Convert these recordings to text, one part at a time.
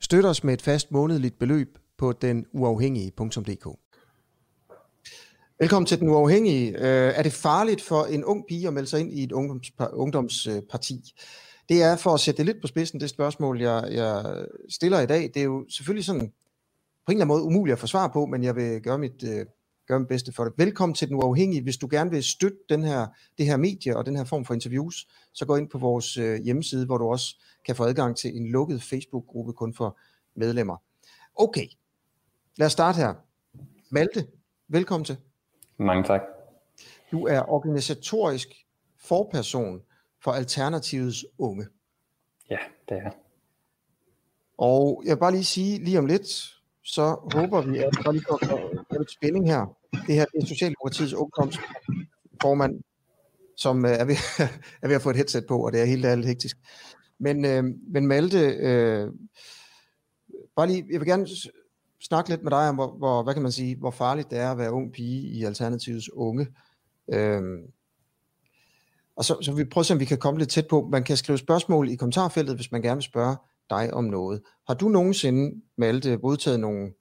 Støt os med et fast månedligt beløb på denuafhængige.dk. Velkommen til Den Uafhængige. Øh, er det farligt for en ung pige at melde sig ind i et ungdomsparti? Det er for at sætte det lidt på spidsen, det spørgsmål, jeg, jeg stiller i dag. Det er jo selvfølgelig sådan på en eller anden måde umuligt at få svar på, men jeg vil gøre mit, øh, gøre mit bedste for det. Velkommen til Den Uafhængige. Hvis du gerne vil støtte den her, det her medie og den her form for interviews, så gå ind på vores øh, hjemmeside, hvor du også kan få adgang til en lukket Facebook-gruppe kun for medlemmer. Okay, lad os starte her. Malte, velkommen til. Mange tak. Du er organisatorisk forperson for Alternativets unge. Ja, det er Og jeg vil bare lige sige, lige om lidt, så håber vi, at der lige kommer lidt spænding her. Det her det er Socialdemokratiets ungdomsformand, som øh, er ved, er ved at få et headset på, og det er helt ærligt hektisk. Men, øh, men Malte, øh, bare lige, jeg vil gerne snakke lidt med dig om, hvor, hvor, hvad kan man sige, hvor farligt det er at være ung pige i Alternativets unge. Øh, og så, så vi prøver at se, om vi kan komme lidt tæt på. Man kan skrive spørgsmål i kommentarfeltet, hvis man gerne vil spørge dig om noget. Har du nogensinde, Malte, modtaget nogle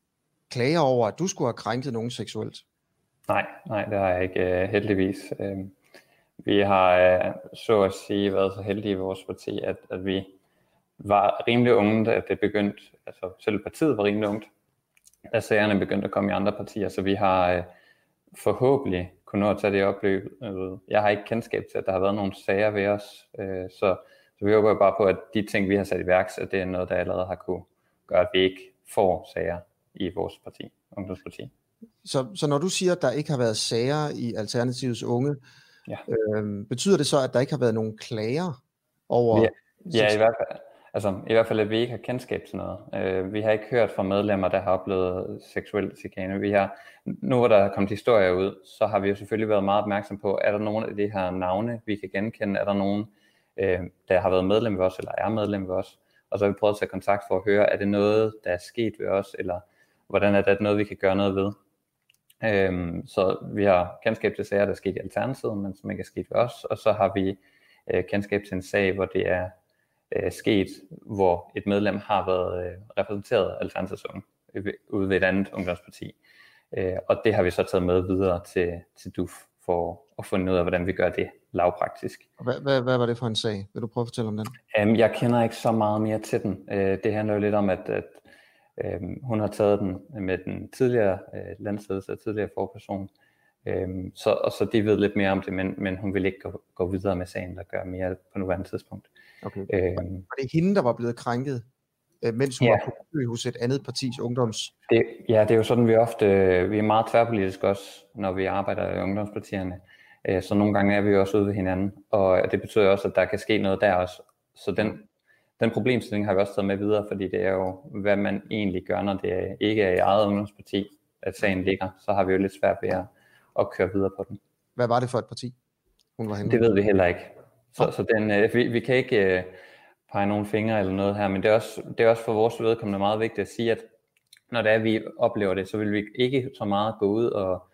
klager over, at du skulle have krænket nogen seksuelt? Nej, nej, det har jeg ikke øh, heldigvis. Øh, vi har øh, så at sige været så heldige i vores parti, at, at vi var rimelig unge, da det begyndte, altså selv partiet var rimelig ungt, da sagerne begyndte at komme i andre partier, så vi har øh, forhåbentlig kunne nå at tage det opløb. Jeg har ikke kendskab til, at der har været nogle sager ved os, øh, så så vi håber bare på, at de ting, vi har sat i værks, at det er noget, der allerede har kunne gøre, at vi ikke får sager i vores parti, ungdomsparti. Så, så når du siger, at der ikke har været sager i Alternativets unge, ja. øhm, betyder det så, at der ikke har været nogen klager over... Ja, ja i hvert fald. Altså, i hvert fald, at vi ikke har kendskab til noget. Øh, vi har ikke hørt fra medlemmer, der har oplevet seksuel chikane. Vi har, nu hvor der er kommet historier ud, så har vi jo selvfølgelig været meget opmærksom på, er der nogle af de her navne, vi kan genkende? Er der nogen, øh, der har været medlem ved os, eller er medlem ved os. Og så har vi prøvet at tage kontakt for at høre, er det noget, der er sket ved os, eller hvordan er det noget, vi kan gøre noget ved. Øhm, så vi har kendskab til sager, der er sket i Alternativet, men som ikke er sket ved os, og så har vi øh, kendskab til en sag, hvor det er øh, sket, hvor et medlem har været øh, repræsenteret af Alternativets ude ved et andet ungdomsparti. Øh, og det har vi så taget med videre til, til DUF for at finde ud af, hvordan vi gør det lavpraktisk. Hvad, hvad, hvad var det for en sag? Vil du prøve at fortælle om den? Um, jeg kender ikke så meget mere til den. Uh, det handler jo lidt om, at, at um, hun har taget den med den tidligere uh, landsledelse, tidligere forperson, um, så, og så de ved lidt mere om det, men, men hun vil ikke gå, gå videre med sagen, der gør mere på nuværende tidspunkt. Okay. Um, var det hende, der var blevet krænket? mens hun ja. var på besøg hos et andet partis ungdoms... Det, ja, det er jo sådan, vi ofte, vi er meget tværpolitisk også, når vi arbejder i ungdomspartierne. Øh, så nogle gange er vi også ude ved hinanden, og det betyder også, at der kan ske noget der også. Så den, den problemstilling har vi også taget med videre, fordi det er jo, hvad man egentlig gør, når det ikke er i eget ungdomsparti, at sagen ligger. Så har vi jo lidt svært ved at, at køre videre på den. Hvad var det for et parti, hun var henne? Det ved vi heller ikke. Så, så den, øh, vi, vi kan ikke øh, pege nogle fingre eller noget her, men det er, også, det er også for vores vedkommende meget vigtigt at sige, at når det er, vi oplever det, så vil vi ikke så meget gå ud og,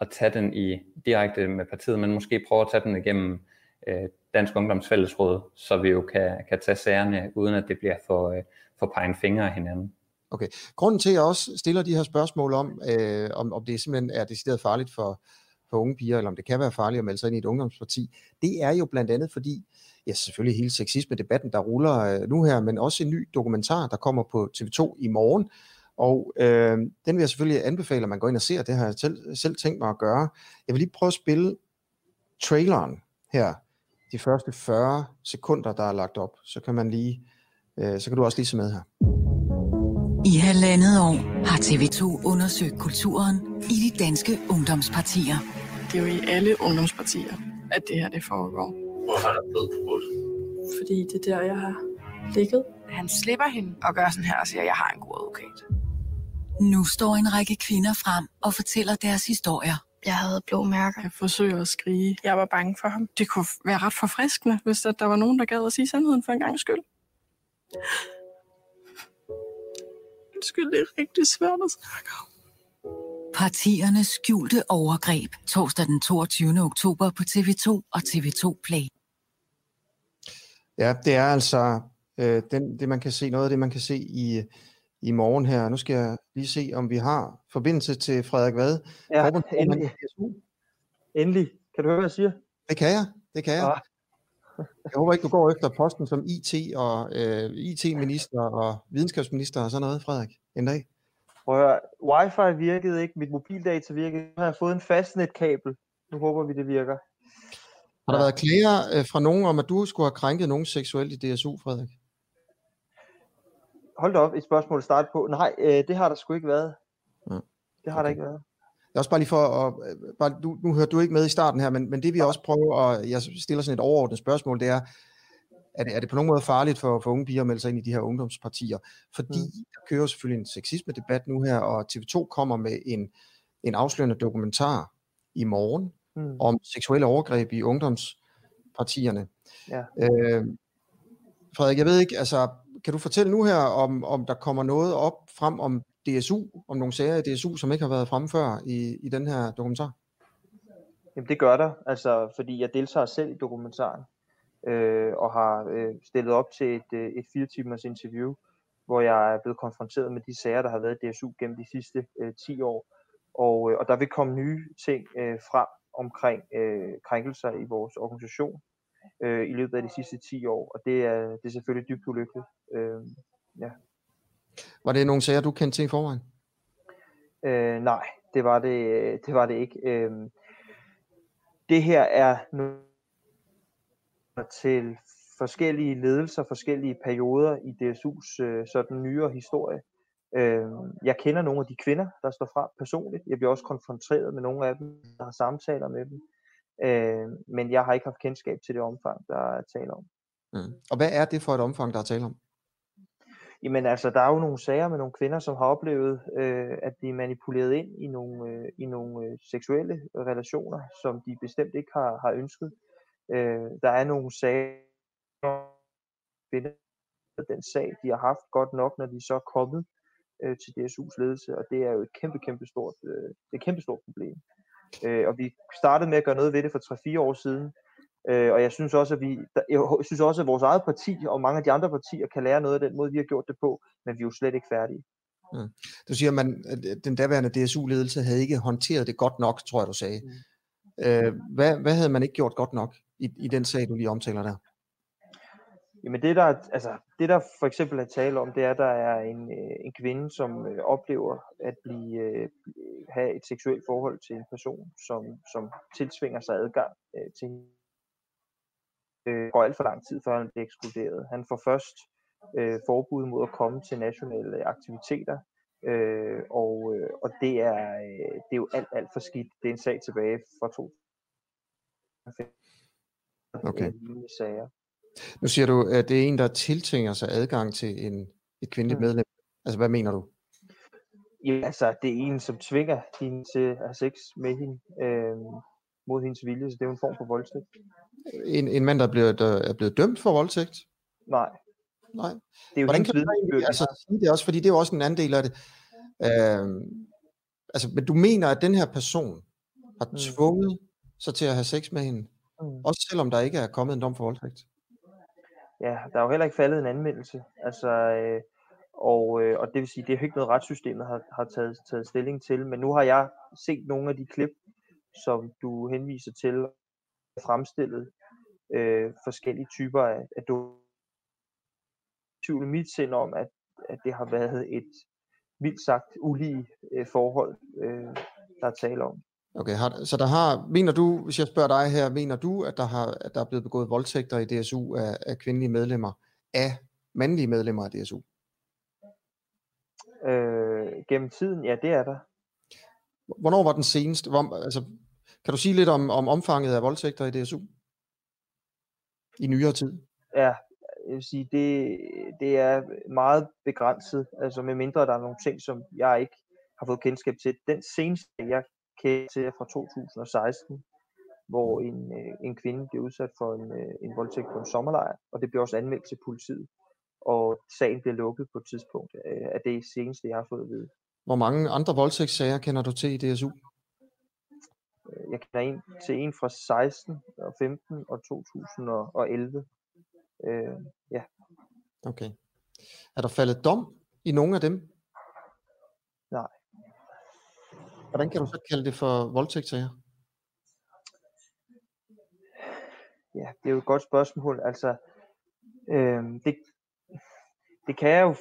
at tage den i direkte med partiet, men måske prøve at tage den igennem øh, Dansk Ungdomsfællesråd, så vi jo kan, kan tage sagerne, uden at det bliver for, øh, for pegen fingre af hinanden. Okay. Grunden til, at jeg også stiller de her spørgsmål om, øh, om, om det simpelthen er decideret farligt for, for unge piger, eller om det kan være farligt at melde sig ind i et ungdomsparti, det er jo blandt andet fordi, ja selvfølgelig hele sexisme-debatten, der ruller øh, nu her, men også en ny dokumentar, der kommer på TV2 i morgen, og øh, den vil jeg selvfølgelig anbefale, at man går ind og ser. Det har jeg selv, selv tænkt mig at gøre. Jeg vil lige prøve at spille traileren her. De første 40 sekunder, der er lagt op. Så kan man lige, øh, så kan du også lige se med her. I halvandet år har TV2 undersøgt kulturen i de danske ungdomspartier. Det er jo i alle ungdomspartier, at det her det foregår. Hvorfor er der blod på Fordi det er der, jeg har ligget. Han slipper hende og gør sådan her og siger, at jeg har en god advokat. Nu står en række kvinder frem og fortæller deres historier. Jeg havde blå mærker. Jeg forsøger at skrige. Jeg var bange for ham. Det kunne være ret forfriskende, hvis der var nogen, der gad at sige sandheden for en gang skyld. Undskyld, det er rigtig svært at snakke om. Partiernes skjulte overgreb torsdag den 22. oktober på TV2 og TV2 Play. Ja, det er altså øh, den, det, man kan se, noget af det, man kan se i, i morgen her. Nu skal jeg lige se, om vi har forbindelse til Frederik Vad. Ja, endelig. Endelig. Kan du høre, hvad jeg siger? Det kan jeg, det kan jeg. Ah. Jeg håber ikke, du går efter posten som IT og øh, IT-minister og videnskabsminister og sådan noget, Frederik, en dag. Prøv at høre. Wi-Fi virkede ikke, mit mobildata virkede. Nu har jeg fået en fastnetkabel. Nu håber vi, det virker. Har der været klager øh, fra nogen om, at du skulle have krænket nogen seksuelt i DSU, Frederik? Hold da op, et spørgsmål at starte på. Nej, øh, det har der sgu ikke været. Ja. Det har der Okay. ikke været. Det er også bare lige for at, øh, bare, du, nu hørte du ikke med i starten her, men, men det vi også prøver, og jeg stiller sådan et overordnet spørgsmål, det er, er det, er det på nogen måde farligt for, for unge piger at melde sig ind i de her ungdomspartier? Fordi mm. der kører selvfølgelig en sexisme-debat nu her, og TV2 kommer med en, en afslørende dokumentar i morgen Mm. om seksuelle overgreb i ungdomspartierne. Ja. Øh, Frederik, jeg ved ikke, altså, kan du fortælle nu her, om, om der kommer noget op frem om DSU, om nogle sager i DSU, som ikke har været fremme før i, i den her dokumentar? Jamen det gør der, altså fordi jeg deltager selv i dokumentaren øh, og har øh, stillet op til et, øh, et fire timers interview, hvor jeg er blevet konfronteret med de sager, der har været i DSU gennem de sidste øh, 10 år. Og, øh, og der vil komme nye ting øh, frem omkring øh, krænkelser i vores organisation øh, i løbet af de sidste 10 år, og det er, det er selvfølgelig dybt ulykkeligt. Øh, Var det nogle sager, du kendte til i forvejen? Øh, nej, det var det, det var det ikke. Øh, det her er noget til forskellige ledelser, forskellige perioder i DSU's øh, sådan nyere historie. Øh, jeg kender nogle af de kvinder, der står frem personligt. Jeg bliver også konfronteret med nogle af dem, der har samtaler med dem. Øh, men jeg har ikke haft kendskab til det omfang, der er tale om. Mm. Og hvad er det for et omfang, der er tale om? Jamen altså, der er jo nogle sager med nogle kvinder, som har oplevet øh, at blive manipuleret ind i nogle, øh, i nogle øh, seksuelle relationer, som de bestemt ikke har, har ønsket. Øh, der er nogle sager, kvinder, den sag, de har haft godt nok, når de så er kommet øh, til DSU's ledelse, og det er jo et kæmpe, kæmpe stort, øh, det er et kæmpe stort problem. Øh, og vi startede med at gøre noget ved det for 3-4 år siden, Øh, og jeg synes også, at vi, jeg synes også, at vores eget parti og mange af de andre partier kan lære noget af den måde, vi har gjort det på, men vi er jo slet ikke færdige. Du siger, at man, at den daværende DSU-ledelse havde ikke håndteret det godt nok, tror jeg, du sagde. Mm. Øh, hvad, hvad havde man ikke gjort godt nok i, i den sag, du lige omtaler der? Jamen det der, altså, det der for eksempel er tale om, det er, at der er en, øh, en kvinde, som øh, oplever at blive, øh, have et seksuelt forhold til en person, som, som tilsvinger sig adgang øh, til hende. øh, går alt for lang tid, før han bliver ekskluderet. Han får først øh, forbud mod at komme til nationale aktiviteter, øh, og, øh, og det, er, øh, det er jo alt, alt for skidt. Det er en sag tilbage fra 2005. Okay. Øh, sager. Nu siger du, at det er en, der tiltvinger sig adgang til en, et kvindeligt Mm. medlem. Altså, hvad mener du? Ja, altså, det er en, som tvinger hende til at have sex med hende øh, mod hendes vilje, så det er jo en form for voldtægt. En, en mand, der er blevet, der er blevet dømt for voldtægt? Nej, Nej. det er jo Hvordan kan egentlig, altså, sige det også, fordi det er jo også en anden del af det. Øhm, altså, men du mener, at den her person har Mm. tvunget sig til at have sex med hende, Mm. også selvom der ikke er kommet en dom for voldtægt? Ja, der er jo heller ikke faldet en anmeldelse. Altså, øh, og, øh, og det vil sige, det er jo ikke noget retssystemet har, har taget, taget stilling til, men nu har jeg set nogle af de klip, som du henviser til, fremstillet øh, forskellige typer af, af do- tvivl mit sind om, at, at det har været et vildt sagt ulige øh, forhold, øh, der er tale om. Okay, har, så der har, mener du, hvis jeg spørger dig her, mener du, at der, har, at der er blevet begået voldtægter i DSU af, af kvindelige medlemmer, af mandlige medlemmer af DSU? Øh, gennem tiden, ja, det er der. Hvornår var den seneste? Hvor, altså, kan du sige lidt om, om omfanget af voldtægter i DSU? I nyere tid? Ja, jeg vil sige, det, det er meget begrænset, altså med mindre der er nogle ting, som jeg ikke har fået kendskab til. Den seneste, jeg kender til, er fra 2016, hvor en, øh, en kvinde blev udsat for en, øh, en voldtægt på en sommerlejr, og det blev også anmeldt til politiet. Og sagen blev lukket på et tidspunkt øh, af det seneste, jeg har fået at vide. Hvor mange andre voldtægtssager kender du til i DSU? Øh, Jeg kender en til en fra 16 og 15 og 2011. Øh, ja, Okay. Er der faldet dom i nogle af dem? Nej. Hvordan kan du så kalde det for voldtægtssager? ja, det er jo et godt spørgsmål. Altså, øh, det, det kan jeg jo...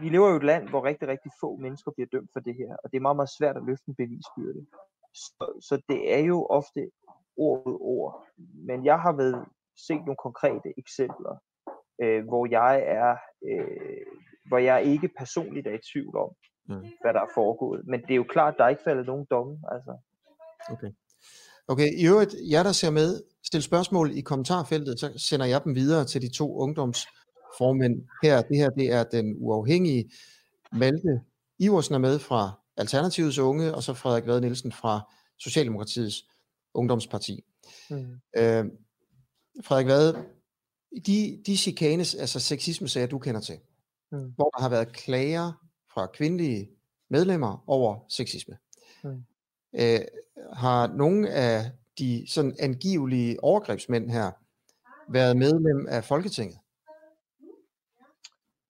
Vi lever jo i et land, hvor rigtig, rigtig få mennesker bliver dømt for det her, og det er meget, meget svært at løfte en bevisbyrde. Så, så det er jo ofte ord mod ord. Men jeg har været set nogle konkrete eksempler, øh, hvor jeg er, øh, hvor jeg ikke personligt er i tvivl om, Mm. hvad der er foregået. Men det er jo klart, der er ikke faldet nogen domme. Altså. Okay. Okay, i øvrigt, jer der ser med, stil spørgsmål i kommentarfeltet, så sender jeg dem videre til de to ungdomsformænd her. Det her, det er den uafhængige Malte Iversen er med fra Alternativets Unge, og så Frederik Vad Nielsen fra Socialdemokratiets Ungdomsparti. Mm. Øh, Frederik Vad, de, de chikanes, altså sexisme-sager, du kender til, Mm. hvor der har været klager fra kvindelige medlemmer over sexisme. Mm. Øh, har nogle af de sådan angivelige overgrebsmænd her været medlem af Folketinget?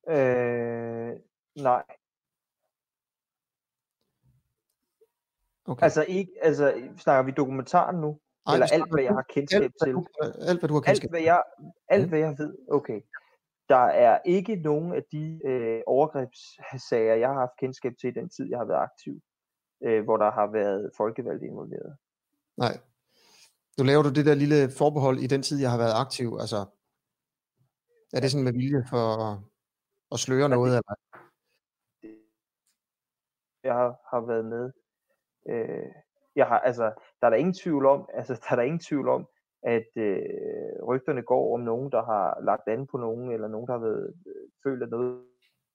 Øh, nej, Okay. altså ikke, altså snakker vi dokumentaren nu? Ej, eller alt, hvad jeg har kendskab alt, hvad til? alt, hvad du har Alt, kendskab hvad til. jeg, alt, hvad jeg ved, okay. Der er ikke nogen af de øh, overgrebssager, jeg har haft kendskab til i den tid, jeg har været aktiv, øh, hvor der har været folkevalgte involveret. Nej. Nu laver du det der lille forbehold i den tid, jeg har været aktiv. Altså, er det sådan med vilje for at, sløre noget? Eller? Jeg har, har været med. Øh, jeg har, altså, der er der ingen tvivl om, altså, der er der ingen tvivl om, at øh, rygterne går om nogen, der har lagt an på nogen, eller nogen, der har været, øh, følt af noget.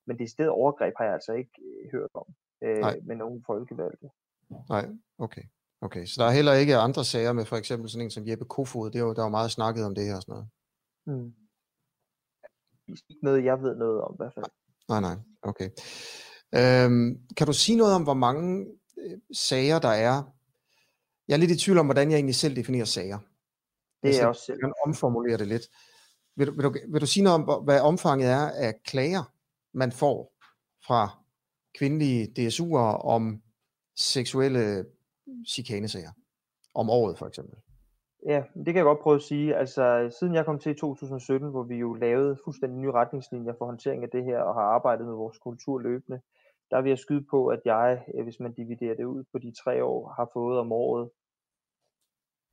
Men det er stedet overgreb har jeg altså ikke øh, hørt om øh, Nej. med nogen folkevalgte. Nej, okay. Okay, så der er heller ikke andre sager med for eksempel sådan en som Jeppe Kofod. Det er jo, der er jo meget snakket om det her og sådan noget. Mm. Ikke noget, jeg ved noget om i hvert fald. Nej, nej, okay. Øhm, kan du sige noget om, hvor mange øh, sager der er? Jeg er lidt i tvivl om, hvordan jeg egentlig selv definerer sager. Det er skal jeg også selv. gerne omformulere det lidt. Vil du, vil, du, vil du sige noget om, hvad omfanget er af klager, man får fra kvindelige DSU'ere om seksuelle chikanesager? Om året for eksempel. Ja, det kan jeg godt prøve at sige. Altså, siden jeg kom til i 2017, hvor vi jo lavede fuldstændig nye retningslinjer for håndtering af det her, og har arbejdet med vores kultur løbende, der vil jeg skyde på, at jeg, hvis man dividerer det ud på de tre år, har fået om året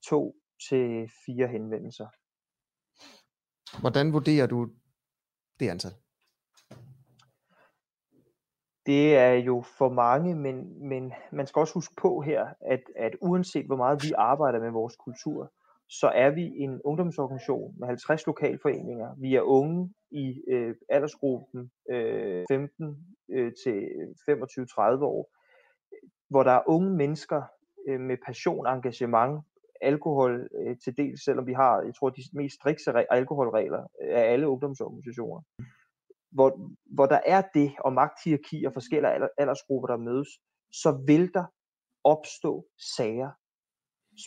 to til fire henvendelser. Hvordan vurderer du det antal? Det er jo for mange, men, men man skal også huske på her, at, at uanset hvor meget vi arbejder med vores kultur, så er vi en ungdomsorganisation med 50 lokalforeninger. Vi er unge i øh, aldersgruppen øh, 15 øh, til 25-30 år, hvor der er unge mennesker øh, med passion, engagement, alkohol øh, til dels, selvom vi har, jeg tror, de mest strikse alkoholregler øh, af alle ungdomsorganisationer hvor, hvor der er det, og magthierarki og forskellige alder, aldersgrupper, der mødes, så vil der opstå sager.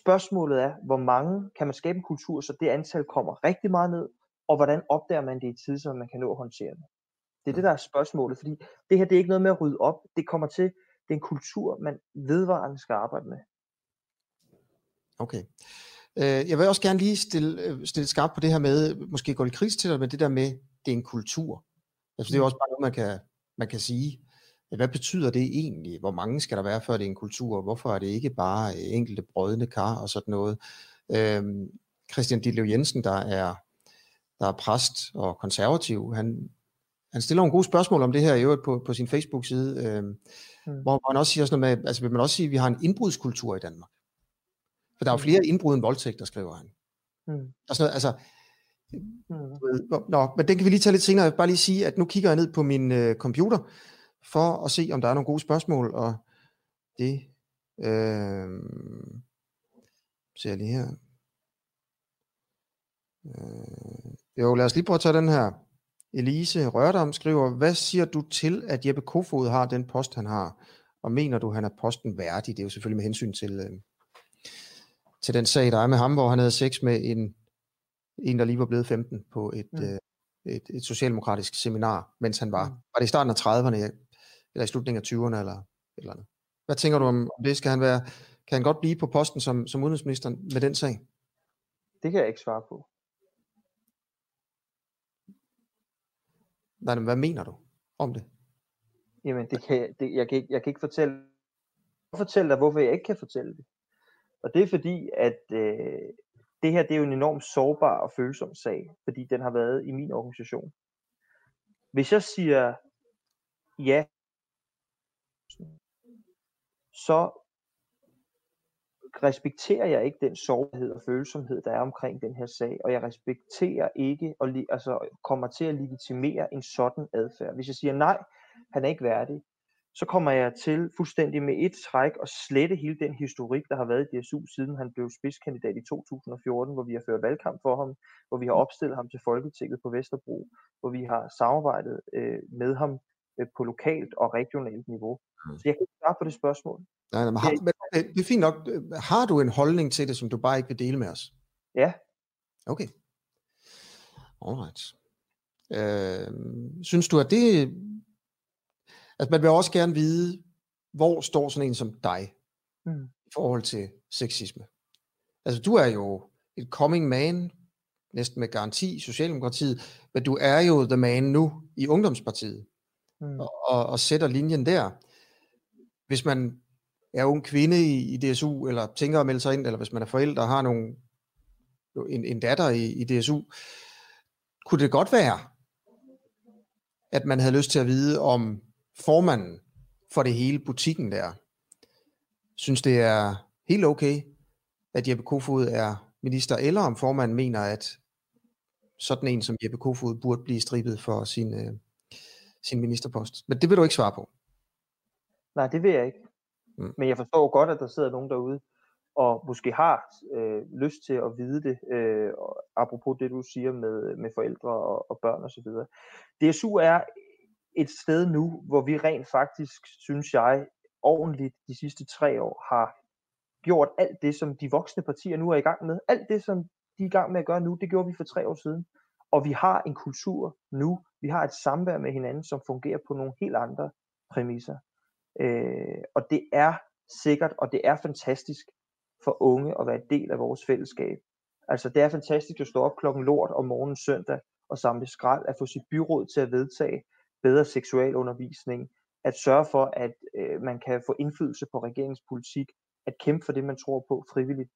Spørgsmålet er, hvor mange kan man skabe en kultur, så det antal kommer rigtig meget ned, og hvordan opdager man det i tid, så man kan nå at håndtere det. Det er det, der er spørgsmålet, fordi det her det er ikke noget med at rydde op. Det kommer til, det er en kultur, man vedvarende skal arbejde med. Okay. Øh, jeg vil også gerne lige stille, øh, stille skarpt på det her med, måske gå lidt kritisk til dig, men det der med, det er en kultur. Altså, det er jo også bare noget, man kan, man kan sige. Hvad betyder det egentlig? Hvor mange skal der være, før det er en kultur? Hvorfor er det ikke bare øh, enkelte brødende kar og sådan noget? Øhm, Christian Ditlev Jensen, der er, der er præst og konservativ, han, han stiller nogle gode spørgsmål om det her i øvrigt på, på sin Facebook-side, øhm, Mm. hvor han også siger sådan noget med, altså vil man også sige, at vi har en indbrudskultur i Danmark? For der er jo Mm. flere indbrud end voldtægter, skriver han. Mm. Og sådan noget, altså, Mm. nå, men den kan vi lige tage lidt senere. Jeg vil bare lige sige, at nu kigger jeg ned på min øh, computer, for at se, om der er nogle gode spørgsmål, og det øh, ser jeg lige her. Øh, jo, lad os lige prøve at tage den her. Elise Rørdam skriver, hvad siger du til, at Jeppe Kofod har den post, han har? Og mener du, han er posten værdig? Det er jo selvfølgelig med hensyn til, øh, til den sag, der er med ham, hvor han havde sex med en, en der lige var blevet 15 på et, mm. øh, et, et socialdemokratisk seminar, mens han var. Mm. Var det i starten af 30'erne, eller i slutningen af 20'erne, eller eller andet? Hvad tænker du om, om det? Skal han være, kan han godt blive på posten som, som udenrigsminister med den sag? Det kan jeg ikke svare på. Nej, men hvad mener du om det? Jamen, det kan, det, jeg, kan ikke, jeg kan ikke fortælle, fortælle dig, hvorfor jeg ikke kan fortælle det. Og det er fordi, at øh, det her det er jo en enormt sårbar og følsom sag, fordi den har været i min organisation. Hvis jeg siger ja, så respekterer jeg ikke den sårbarhed og følsomhed, der er omkring den her sag, og jeg respekterer ikke og altså, kommer til at legitimere en sådan adfærd. Hvis jeg siger nej, han er ikke værdig, så kommer jeg til fuldstændig med et træk at slette hele den historik, der har været i DSU, siden han blev spidskandidat i 2014, hvor vi har ført valgkamp for ham, hvor vi har opstillet ham til Folketinget på Vesterbro, hvor vi har samarbejdet øh, med ham øh, på lokalt og regionalt niveau. Mm. Så jeg kan ikke svare på det spørgsmål. Nej, nej, men, har, men det er fint nok. Har du en holdning til det, som du bare ikke vil dele med os? Ja. Okay. Alright. Øh, synes du, at det... Altså, man vil også gerne vide, hvor står sådan en som dig mm. i forhold til sexisme? Altså, du er jo et coming man, næsten med garanti i Socialdemokratiet, men du er jo the man nu i Ungdomspartiet, mm. og, og, og sætter linjen der. Hvis man er ung kvinde i, i DSU, eller tænker at melde sig ind, eller hvis man er forældre og har nogle, en, en datter i, i DSU, kunne det godt være, at man havde lyst til at vide, om formanden for det hele butikken der, synes det er helt okay, at Jeppe Kofod er minister, eller om formanden mener, at sådan en som Jeppe Kofod burde blive stribet for sin, øh, sin ministerpost. Men det vil du ikke svare på. Nej, det vil jeg ikke. Mm. Men jeg forstår godt, at der sidder nogen derude, og måske har øh, lyst til at vide det, øh, apropos det du siger med, med forældre og, og børn osv. DSU er et sted nu, hvor vi rent faktisk, synes jeg, ordentligt de sidste tre år har gjort alt det, som de voksne partier nu er i gang med. Alt det, som de er i gang med at gøre nu, det gjorde vi for tre år siden. Og vi har en kultur nu, vi har et samvær med hinanden, som fungerer på nogle helt andre præmisser. Øh, og det er sikkert, og det er fantastisk for unge at være en del af vores fællesskab. Altså det er fantastisk at stå op klokken lort om morgenen søndag og samle skrald, at få sit byråd til at vedtage bedre seksualundervisning, at sørge for, at øh, man kan få indflydelse på regeringspolitik, at kæmpe for det, man tror på frivilligt.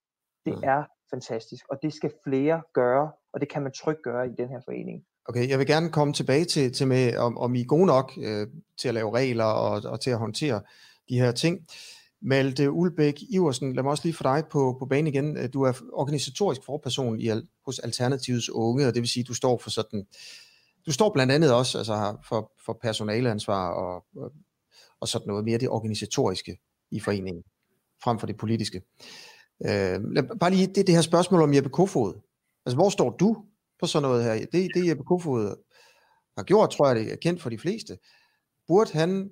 Det mm. er fantastisk, og det skal flere gøre, og det kan man trygt gøre i den her forening. Okay, jeg vil gerne komme tilbage til, til med, om, om I er gode nok øh, til at lave regler og, og til at håndtere de her ting. Malte Ulbæk Iversen, lad mig også lige få dig på, på banen igen. Du er organisatorisk forperson i, hos Alternativets Unge, og det vil sige, at du står for sådan, du står blandt andet også altså, for, for personaleansvar og, og, og sådan noget mere det organisatoriske i foreningen, frem for det politiske. Øh, bare lige det, det her spørgsmål om Jeppe Kofod. Altså, hvor står du på sådan noget her. Det, det Jeppe Kofod har gjort, tror jeg, det er kendt for de fleste. Burde han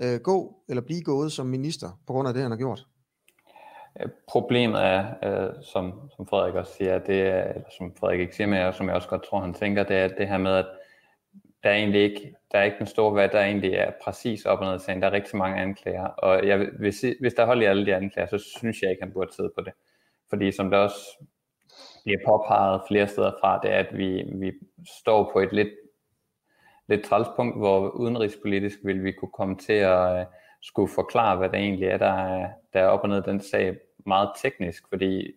øh, gå eller blive gået som minister på grund af det, han har gjort? Øh, problemet er, øh, som, som Frederik også siger, det er, eller som Frederik ikke siger men som jeg også godt tror, han tænker, det er det her med, at der er egentlig ikke, der er ikke den store hvad der egentlig er præcis op og ned sagen. Der er rigtig mange anklager, og jeg, hvis, hvis der holder i alle de anklager, så synes jeg ikke, han burde sidde på det. Fordi som der også bliver påpeget flere steder fra, det er, at vi, vi står på et lidt, lidt trælspunkt, hvor udenrigspolitisk vil vi kunne komme til at skulle forklare, hvad det egentlig er, der er, der er op og ned den sag meget teknisk, fordi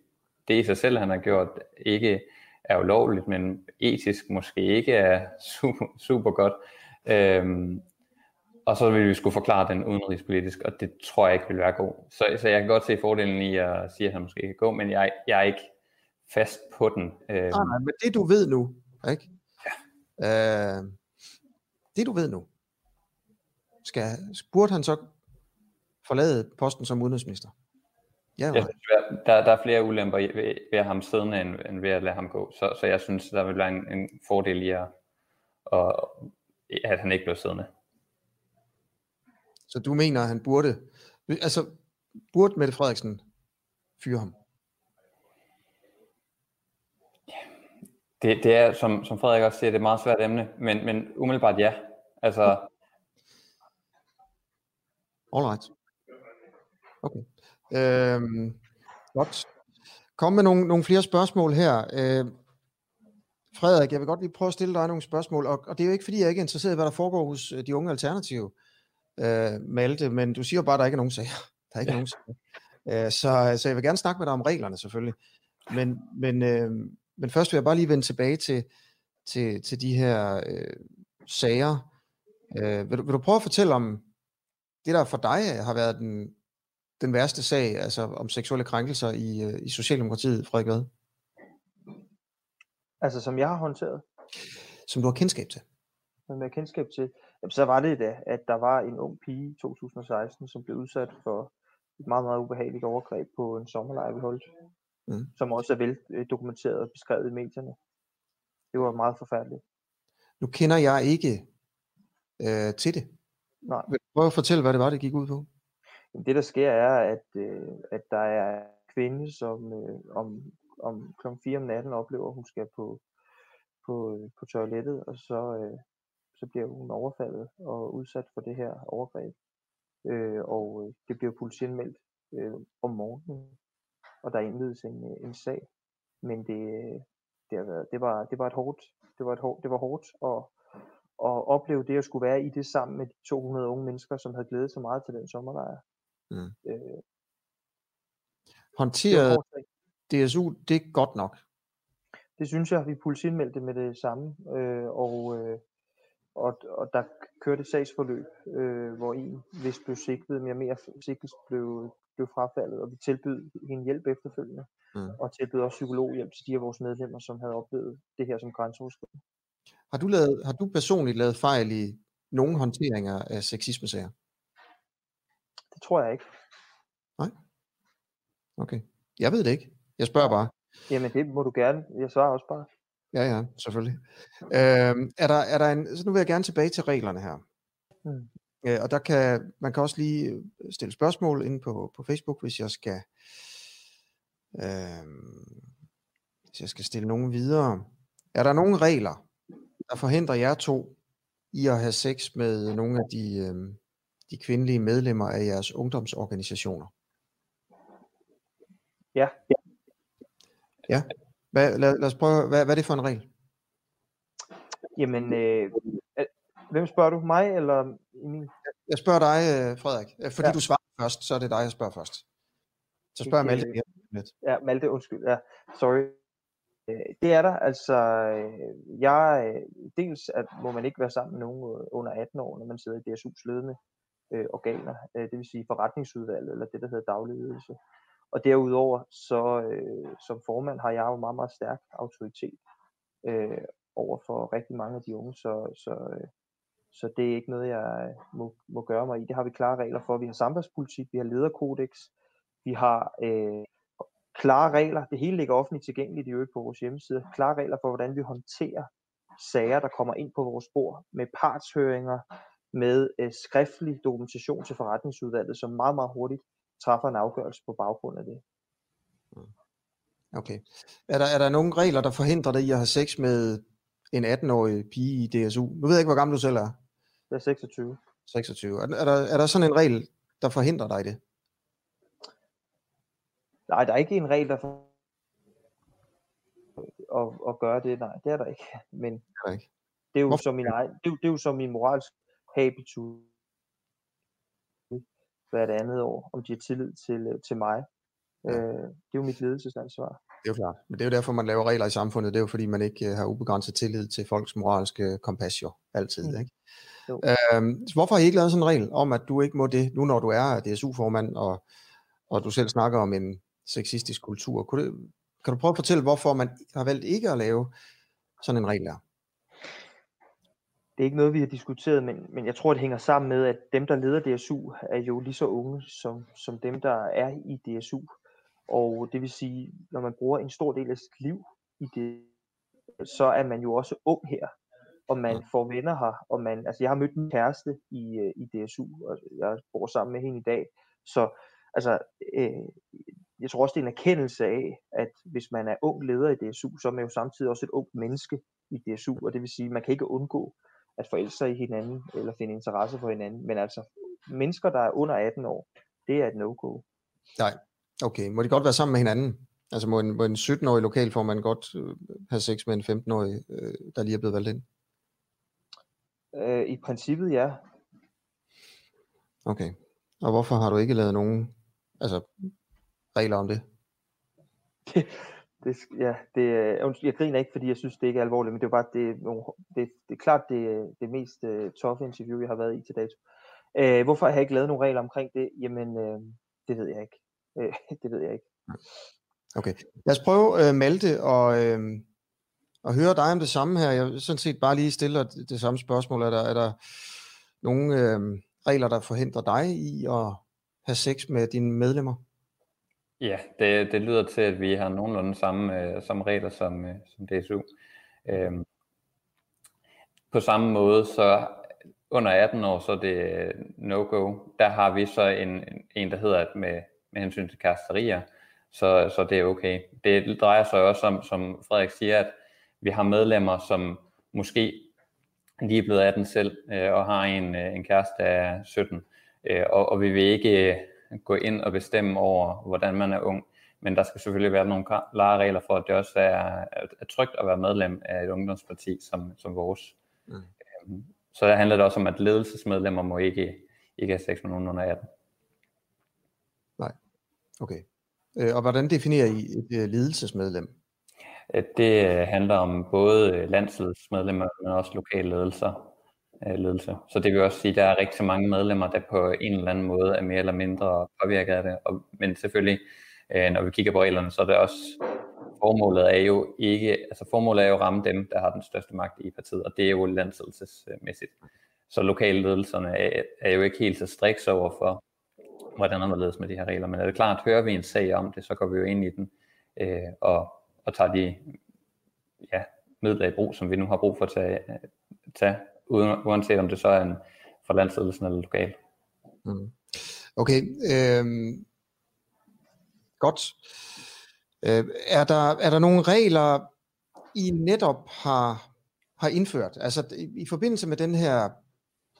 det i sig selv, han har gjort, ikke er ulovligt, men etisk måske ikke er super, super godt. Øhm, og så vil vi skulle forklare den udenrigspolitisk, og det tror jeg ikke vil være god. Så, så jeg kan godt se fordelen i at sige, at han måske kan gå, men jeg, jeg er ikke fast på den. Øh. Nej, nej, men det du ved nu, ikke? Ja. Øh, det du ved nu, Skal, burde han så forlade posten som udenrigsminister? Ja, jeg synes, der, der er flere ulemper ved, ved at ham siddende, end, end ved at lade ham gå. Så, så jeg synes, der vil være en, en fordel i at, at, han ikke bliver siddende. Så du mener, at han burde, altså burde Mette Frederiksen fyre ham? Det, det er, som, som Frederik også siger, det er et meget svært emne, men, men umiddelbart ja. Altså... Alright. Okay. Øhm, godt. Kom med nogle, nogle flere spørgsmål her. Øh, Frederik, jeg vil godt lige prøve at stille dig nogle spørgsmål, og, og det er jo ikke fordi, jeg ikke er interesseret i, hvad der foregår hos øh, de unge alternative, øh, Malte, men du siger jo bare, at der ikke er nogen sager. Der er ikke ja. nogen sager. Øh, så, så jeg vil gerne snakke med dig om reglerne selvfølgelig. Men, men, øh, men først vil jeg bare lige vende tilbage til, til, til de her øh, sager. Øh, vil, du, vil du prøve at fortælle om det, der for dig har været den, den værste sag, altså om seksuelle krænkelser i, øh, i Socialdemokratiet, Frederik Vad? Altså som jeg har håndteret? Som du har kendskab til? Som jeg har kendskab til? Jamen, så var det da, at der var en ung pige i 2016, som blev udsat for et meget, meget ubehageligt overgreb på en sommerlejr, vi holdt. Mm. Som også er vel dokumenteret og beskrevet i medierne. Det var meget forfærdeligt. Nu kender jeg ikke øh, til det. Nej. Vil du prøve at fortælle, hvad det var, det gik ud på? Det, der sker, er, at, øh, at der er kvinde, som øh, om, om kl. 4 om natten oplever, at hun skal på, på, øh, på toilettet, og så, øh, så bliver hun overfaldet og udsat for det her overgreb. Øh, og øh, det bliver politianmeldt øh, om morgenen, og der indledes en, øh, en sag. Men det, øh, det, har været, det, var, det var et hårdt, det var et hårdt, det var hårdt at, at opleve det at skulle være i det sammen med de 200 unge mennesker, som havde glædet sig meget til den sommerlejr. Mm. Øh, Håndteret DSU det er godt nok? Det synes jeg. Vi politianmeldte med det samme, øh, og, øh, og, og der kørte et sagsforløb, øh, hvor en hvis blev sigtet, mere mere sigtelse blev, blev frafaldet, og vi tilbød hende hjælp efterfølgende, mm. og tilbød også psykologhjælp til de af vores medlemmer, som havde oplevet det her som grænseoverskridende. Har du, lavet, har du personligt lavet fejl i nogle håndteringer af sexismesager? Det tror jeg ikke. Nej? Okay. Jeg ved det ikke. Jeg spørger bare. Jamen det må du gerne. Jeg svarer også bare. Ja, ja, selvfølgelig. Øhm, er, der, er der en, så nu vil jeg gerne tilbage til reglerne her. Mm. Øh, og der kan, man kan også lige stille spørgsmål inde på, på Facebook, hvis jeg skal, øh, hvis jeg skal stille nogen videre. Er der nogle regler, der forhindrer jer to i at have sex med nogle af de, øh, de kvindelige medlemmer af jeres ungdomsorganisationer? Ja. Ja. Hvad, lad, lad os prøve, hvad, hvad er det for en regel? Jamen, øh, hvem spørger du? Mig eller Emil? Jeg spørger dig, øh, Frederik. Øh, fordi ja. du svarer først, så er det dig, jeg spørger først. Så spørger jeg Malte lidt. Ja, Malte, undskyld. Ja, sorry. Øh, det er der. Altså, jeg, dels at må man ikke være sammen med nogen under 18 år, når man sidder i DSU's ledende øh, organer, øh, det vil sige forretningsudvalget, eller det, der hedder daglig ledelse. Og derudover, så øh, som formand har jeg jo meget, meget stærk autoritet øh, over for rigtig mange af de unge, så, så, øh, så det er ikke noget, jeg øh, må, må gøre mig i. Det har vi klare regler for. Vi har samfundspolitik, vi har lederkodex, vi har øh, klare regler. Det hele ligger offentligt tilgængeligt i øvrigt på vores hjemmeside. Klare regler for, hvordan vi håndterer sager, der kommer ind på vores bord med partshøringer, med øh, skriftlig dokumentation til forretningsudvalget, som meget, meget hurtigt træffer en afgørelse på baggrund af det. Okay. Er der, er der nogle regler, der forhindrer dig i at have sex med en 18-årig pige i DSU? Nu ved jeg ikke, hvor gammel du selv er. Jeg er 26. 26. Er, er, der, er der sådan en regel, der forhindrer dig i det? Nej, der er ikke en regel, der for at, at gøre det. Nej, det er der ikke. Men det er, ikke. Det er jo som min egen, det er, det er jo som min moralsk habitus hvert andet år, om de har tillid til, øh, til mig. Ja. Øh, det er jo mit ledelsesansvar. Det er jo klart. Men det er jo derfor, man laver regler i samfundet. Det er jo fordi, man ikke øh, har ubegrænset tillid til folks moralske kompas jo. Altid, mm. ikke? Jo. Øhm, hvorfor har I ikke lavet sådan en regel om, at du ikke må det, nu når du er DSU-formand, og, og du selv snakker om en sexistisk kultur? Kunne det, kan du prøve at fortælle, hvorfor man har valgt ikke at lave sådan en regel der? Det er ikke noget, vi har diskuteret, men, men jeg tror, det hænger sammen med, at dem, der leder DSU, er jo lige så unge som, som dem, der er i DSU. Og det vil sige, når man bruger en stor del af sit liv i det, så er man jo også ung her, og man får venner her, og man, altså jeg har mødt min kæreste i, øh, i DSU, og jeg bor sammen med hende i dag, så altså, øh, jeg tror også, det er en erkendelse af, at hvis man er ung leder i DSU, så er man jo samtidig også et ung menneske i DSU, og det vil sige, at man kan ikke undgå at forelske sig i hinanden, eller finde interesse for hinanden, men altså, mennesker, der er under 18 år, det er et no-go. Nej, okay. Må de godt være sammen med hinanden? Altså må en, må en 17-årig lokalformand godt øh, have sex med en 15-årig, øh, der lige er blevet valgt ind? Øh, I princippet ja. Okay. Og hvorfor har du ikke lavet nogen altså, regler om det? det, ja, det, øh, jeg griner ikke, fordi jeg synes, det ikke er alvorligt, men det er bare, det, det, det er klart det, det mest uh, tough interview, jeg har været i til dato. Uh, hvorfor har jeg ikke lavet nogle regler omkring det? Jamen, uh, det ved jeg ikke. Uh, det ved jeg ikke. Okay. Lad os prøve, uh, Malte, og, uh, og høre dig om det samme her. Jeg sådan set bare lige stiller det, det samme spørgsmål. Er der, er der nogle uh, regler, der forhindrer dig i at have sex med dine medlemmer? Ja, det, det lyder til, at vi har nogenlunde samme, øh, samme regler som, øh, som DSU. Øhm, på samme måde, så under 18 år, så er det øh, no-go. Der har vi så en, en der hedder, at med, med hensyn til kasterier, så, så det er okay. Det drejer sig også om, som Frederik siger, at vi har medlemmer, som måske lige er blevet 18 selv, øh, og har en, øh, en kæreste af 17, øh, og, og vi vil ikke gå ind og bestemme over, hvordan man er ung. Men der skal selvfølgelig være nogle klare regler for, at det også er, er trygt at være medlem af et ungdomsparti som, som vores. Mm. Øhm, så der handler det også om, at ledelsesmedlemmer må ikke, ikke have sex med nogen under 18. Nej, okay. Øh, og hvordan definerer I et øh, ledelsesmedlem? Det øh, handler om både landsledelsesmedlemmer, men også lokale ledelser øh, ledelse. Så det vil også sige, at der er rigtig mange medlemmer, der på en eller anden måde er mere eller mindre påvirket af det. Og, men selvfølgelig, øh, når vi kigger på reglerne, så er det også, formålet er jo ikke, altså formålet er jo at ramme dem, der har den største magt i partiet, og det er jo landsledelsesmæssigt. Så lokale ledelserne er, er jo ikke helt så striks over for, hvordan man ledes med de her regler. Men er det klart, hører vi en sag om det, så går vi jo ind i den øh, og, og tager de ja, midler i brug, som vi nu har brug for at tage, øh, tage uanset om det så er en fra landsledelsen eller lokal. Mm. Okay, øhm, godt. Øh, er, der, er der nogle regler, I netop har, har indført? Altså i, i forbindelse med den her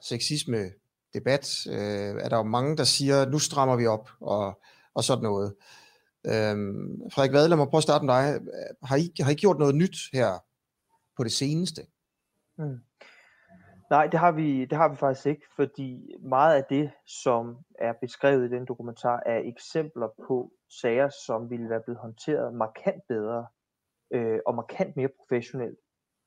sexisme debat, øh, er der jo mange, der siger, nu strammer vi op og, og sådan noget. Øhm, Frederik Vad, lad mig prøve at starte med dig. Har I, har I gjort noget nyt her på det seneste? Mm. Nej, det har vi, det har vi faktisk ikke, fordi meget af det, som er beskrevet i den dokumentar, er eksempler på sager, som ville være blevet håndteret markant bedre øh, og markant mere professionelt,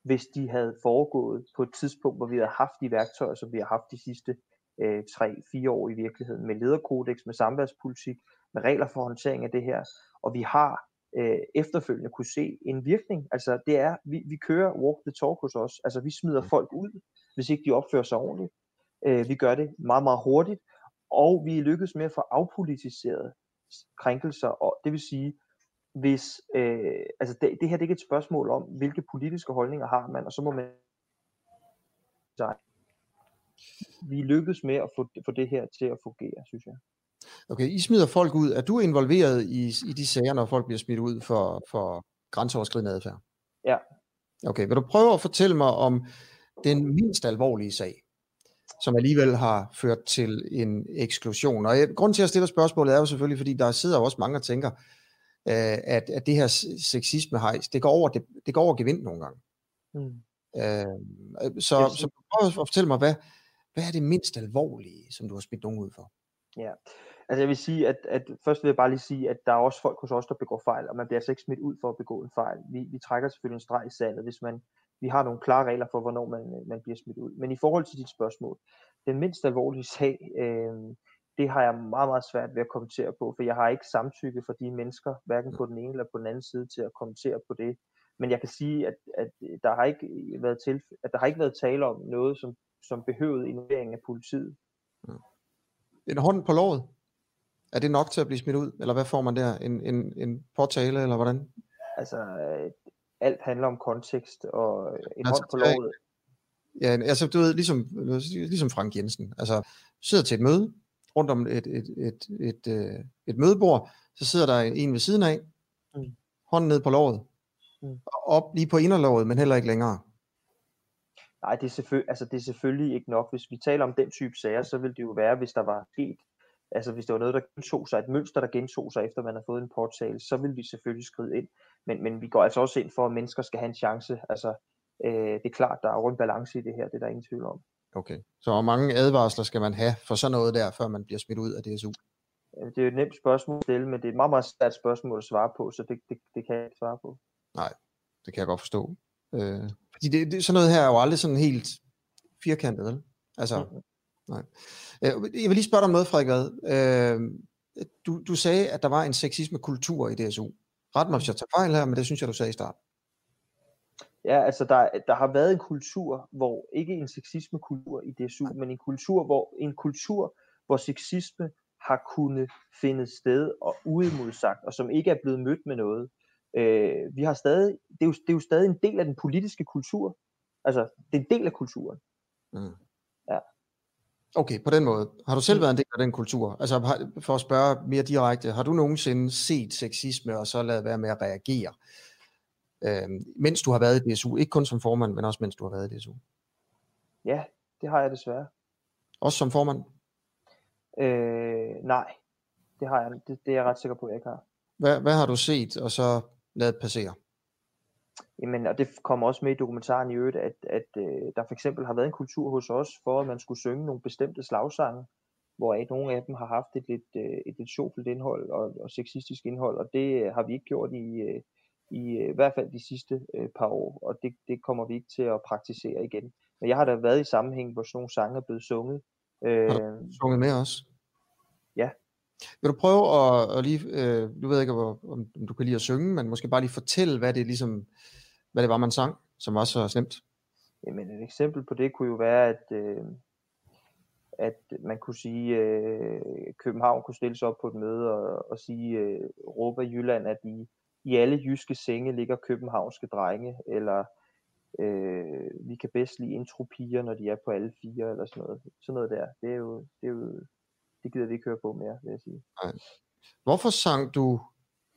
hvis de havde foregået på et tidspunkt, hvor vi havde haft de værktøjer, som vi har haft de sidste øh, 3-4 år i virkeligheden, med lederkodex, med samværspolitik, med regler for håndtering af det her, og vi har øh, efterfølgende kunne se en virkning. Altså det er, vi, vi kører walk the talk hos os, altså vi smider folk ud, hvis ikke de opfører sig ordentligt. Øh, vi gør det meget, meget hurtigt, og vi lykkedes med at få afpolitiseret krænkelser, og det vil sige, hvis, øh, altså det, det her det er ikke et spørgsmål om, hvilke politiske holdninger har man, og så må man vi lykkedes med at få, få det her til at fungere, synes jeg. Okay, I smider folk ud. Er du involveret i, i de sager, når folk bliver smidt ud for, for grænseoverskridende adfærd? Ja. Okay, vil du prøve at fortælle mig om den mindst alvorlige sag, som alligevel har ført til en eksklusion. Og grunden til at stille spørgsmålet er jo selvfølgelig, fordi der sidder også mange og tænker, øh, at, at det her sexisme hejs, det går over, det, det går over gevind nogle gange. Mm. Øh, så, så prøv at fortælle mig, hvad, hvad er det mindst alvorlige, som du har smidt nogen ud for? Ja, altså jeg vil sige, at, at først vil jeg bare lige sige, at der er også folk hos os, der begår fejl, og man bliver altså ikke smidt ud for at begå en fejl. Vi, vi trækker selvfølgelig en streg i sandet, hvis man, vi har nogle klare regler for, hvornår man, man bliver smidt ud. Men i forhold til dit spørgsmål, den mindst alvorlige sag, øh, det har jeg meget, meget svært ved at kommentere på, for jeg har ikke samtykke for de mennesker, hverken på den ene eller på den anden side, til at kommentere på det. men jeg kan sige, at, at der har ikke været til, at der har ikke været tale om noget, som, som behøvede involvering af politiet. En hånd på låret? Er det nok til at blive smidt ud? Eller hvad får man der? En, en, en påtale, eller hvordan? Altså, øh, alt handler om kontekst, og en Altså, hånd på låret. Ja, altså du ved, ligesom, ligesom Frank Jensen. Altså, sidder til et møde, rundt om et, et, et, et, et, et mødebord, så sidder der en ved siden af, Mm. hånden ned på låret, Mm. og op lige på inderlåret, men heller ikke længere. Nej, det er, selvføl- altså, det er selvfølgelig ikke nok. Hvis vi taler om den type sager, så vil det jo være, hvis der var sket, altså hvis der var noget, der gentog sig, et mønster, der gentog sig, efter man har fået en påtale, så vil vi selvfølgelig skride ind. Men, men vi går altså også ind for, at mennesker skal have en chance. Altså, øh, det er klart, der er jo en balance i det her, det er der ingen tvivl om. Okay. Så hvor mange advarsler skal man have for sådan noget der, før man bliver smidt ud af DSU? Det er jo et nemt spørgsmål at stille, men det er et meget, meget svært spørgsmål at svare på, så det, det, det kan jeg ikke svare på. Det kan jeg godt forstå. Øh, fordi det, det, sådan noget her er jo aldrig sådan helt firkantet, vel? Altså, Mhm. nej. Øh, Jeg vil lige spørge dig om noget, Frederik Vad. Øh, du, du sagde, at der var en sexisme-kultur i DSU. Ret mig, hvis jeg tager fejl her, men det synes jeg, du sagde i starten. Ja, altså der, der har været en kultur, hvor ikke en sexisme-kultur i DSU, men en kultur, hvor en kultur, hvor sexisme har kunnet finde sted og uimodsagt, og som ikke er blevet mødt med noget. Øh, vi har stadig, det er, jo, det er jo stadig en del af den politiske kultur. Altså, det er en del af kulturen. Mm. Ja. Okay, på den måde. Har du selv Mm. været en del af den kultur? Altså har- for at spørge mere direkte, har du nogensinde set sexisme og så lavet være med at reagere, øh, mens du har været i DSU? Ikke kun som formand, men også mens du har været i DSU. Ja, det har jeg desværre. Også som formand? Øh, nej, det har jeg. Det, det er jeg ret sikker på, at jeg ikke har. Hvad, hvad har du set og så lavet passere? Jamen, og det kommer også med i dokumentaren i øvrigt, at, at øh, der for eksempel har været en kultur hos os, for at man skulle synge nogle bestemte slagsange, hvor nogle af dem har haft et lidt, øh, et lidt sjovt indhold og, og sexistisk indhold, og det øh, har vi ikke gjort i, øh, i, øh, i hvert fald de sidste øh, par år, og det, det kommer vi ikke til at praktisere igen. Men jeg har da været i sammenhæng, hvor sådan nogle sange er blevet sunget. Øh, Sunget med os? Ja. Vil du prøve at, at lige, øh, du ved ikke, hvor, om, om du kan lide at synge, men måske bare lige fortælle, hvad det ligesom, hvad det var, man sang, som var så slemt. Jamen et eksempel på det kunne jo være, at, øh, at man kunne sige, øh, København kunne stille sig op på et møde og, og sige, øh, råbe Jylland, at i, i alle jyske senge ligger københavnske drenge, eller øh, vi kan bedst lide intropiger, når de er på alle fire, eller sådan noget. Sådan noget der. Det er jo, det er jo, det gider vi ikke høre på mere, vil jeg sige. Hvorfor sang du,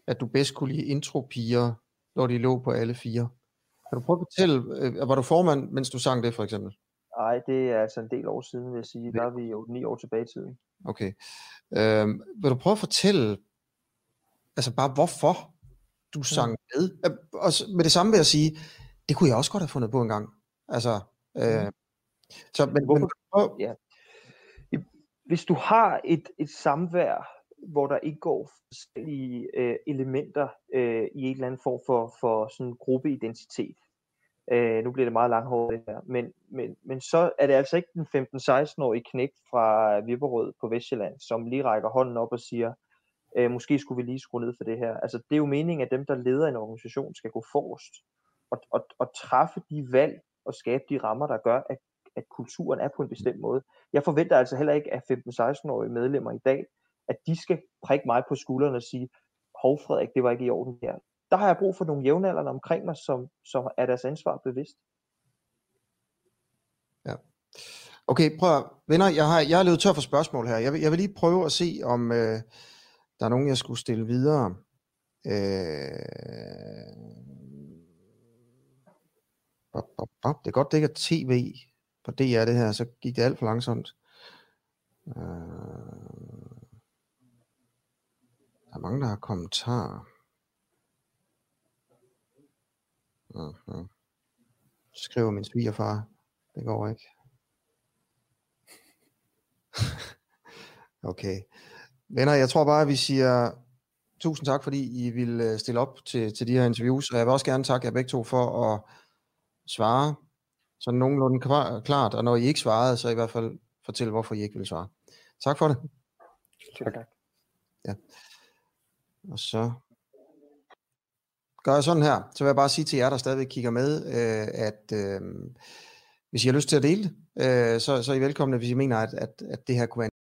at du bedst kunne lide intropiger, når de lå på alle fire? Kan du prøve at fortælle, øh, var du formand, mens du sang det for eksempel? Nej, det er altså en del år siden, vil jeg sige. Der er vi jo ni år tilbage i tiden. Okay. Øh, vil du prøve at fortælle, altså bare hvorfor du sang med? Øh, Og med det samme vil jeg sige, det kunne jeg også godt have fundet på en gang. Altså, øh, så, men, men, Hvorfor? prøv, Ja. Hvis du har et, et samvær, hvor der indgår forskellige øh, elementer øh, i en eller anden form for, for sådan gruppeidentitet. Øh, nu bliver det meget langhåret det her, men, men, men så er det altså ikke den 15-16-årige knægt fra Vipperød på Vestjylland, som lige rækker hånden op og siger, øh, måske skulle vi lige skrue ned for det her. Altså det er jo meningen, at dem, der leder en organisation, skal gå forrest og, og, og træffe de valg og skabe de rammer, der gør, at, at kulturen er på en bestemt måde. Jeg forventer altså heller ikke, at 15-16-årige medlemmer i dag, at de skal prikke mig på skuldrene og sige, hov Frederik, det var ikke i orden her. Der har jeg brug for nogle jævnaldrende omkring mig, som, som er deres ansvar bevidst. Ja. Okay, prøv at, venner, jeg har, jeg har løbet tør for spørgsmål her. Jeg vil, jeg vil lige prøve at se, om øh, der er nogen, jeg skulle stille videre. Øh, bop, bop, bop. Det er godt, det ikke er tv på DR det her, så gik det alt for langsomt. Øh, der er mange, der har kommentarer. Uh-huh. Skriver min svigerfar. Det går ikke. Okay. Venner, jeg tror bare, at vi siger tusind tak, fordi I vil øh, stille op til, til de her interviews, og jeg vil også gerne takke jer begge to for at svare sådan nogenlunde klar- klart, og når I ikke svarede, så i hvert fald fortæl, hvorfor I ikke vil svare. Tak for det. Tak. Og så gør jeg sådan her, så vil jeg bare sige til jer, der stadigvæk kigger med, øh, at øh, hvis I har lyst til at dele det, øh, så, så er I velkomne, hvis I mener, at, at, at det her kunne være